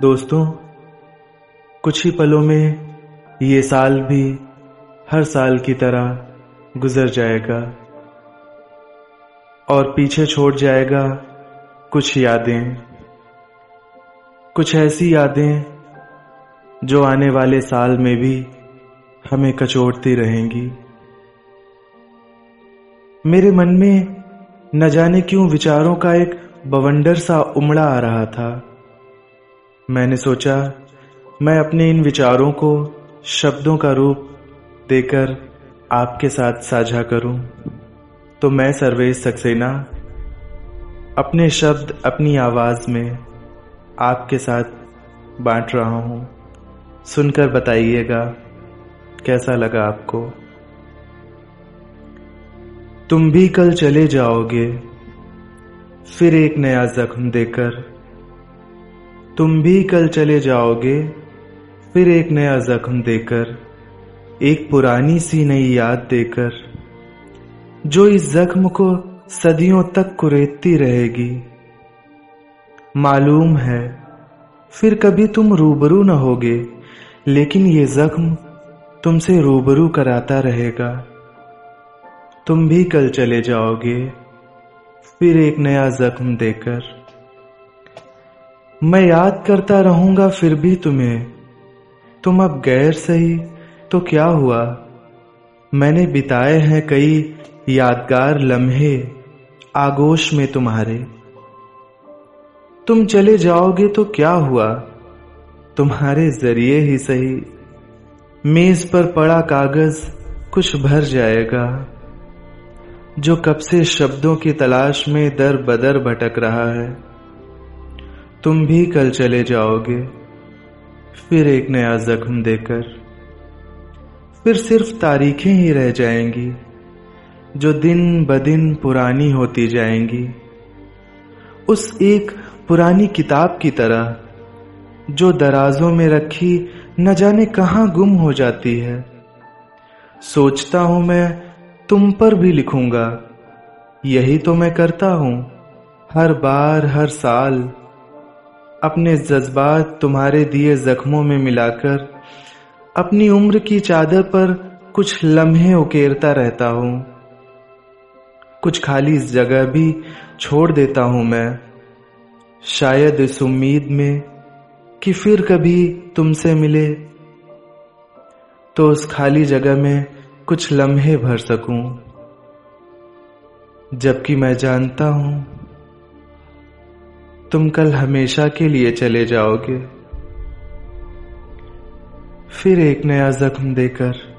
दोस्तों, कुछ ही पलों में ये साल भी हर साल की तरह गुजर जाएगा और पीछे छोड़ जाएगा कुछ यादें। कुछ ऐसी यादें जो आने वाले साल में भी हमें कचोड़ती रहेंगी। मेरे मन में न जाने क्यों विचारों का एक बवंडर सा उमड़ा आ रहा था। मैंने सोचा, मैं अपने इन विचारों को शब्दों का रूप देकर आपके साथ साझा करूँ। तो मैं सर्वेश सक्सेना, अपने शब्द अपनी आवाज़ में आपके साथ बांट रहा हूँ। सुनकर बताइएगा, कैसा लगा आपको? तुम भी कल चले जाओगे, फिर एक नया जख्म देकर तुम भी कल चले जाओगे। फिर एक नया जख्म देकर, एक पुरानी सी नई याद देकर, जो इस जख्म को सदियों तक कुरेदती रहेगी। मालूम है, फिर कभी तुम रूबरू न होगे, लेकिन ये जख्म तुमसे रूबरू कराता रहेगा। तुम भी कल चले जाओगे, फिर एक नया जख्म देकर। मैं याद करता रहूँगा फिर भी तुम्हें। तुम अब गैर सही तो क्या हुआ? मैंने बिताए हैं कई यादगार लम्हे आगोश में तुम्हारे। तुम चले जाओगे तो क्या हुआ? तुम्हारे ज़रिए ही सही। मेज पर पड़ा कागज़ कुछ भर जाएगा, जो कब से शब्दों की तलाश में दर बदर भटक रहा है। तुम भी कल चले जाओगे। फिर एक नया जख्म देकर। फिर सिर्फ़ तारीखें ही रह जाएँगी, जो दिन ब दिन पुरानी होती जाएँगी। उस एक पुरानी किताब की तरह, जो दराजों में रखी, न जाने कहाँ गुम हो जाती है। सोचता हूँ मैं, तुम पर भी लिखूँगा। यही तो मैं करता हूँ, हर बार, हर साल। अपने जज्बात तुम्हारे दिए जख्मों में मिलाकर, अपनी उम्र की चादर पर कुछ लम्हे उकेरता रहता हूँ। कुछ खाली जगह भी छोड़ देता हूँ मैं। शायद इस उम्मीद में कि फिर कभी तुमसे मिले तो उस खाली जगह में कुछ लम्हे भर सकूँ। जबकि मैं जानता हूँ तुम कल हमेशा के लिए चले जाओगे। फिर एक नया जख्म देकर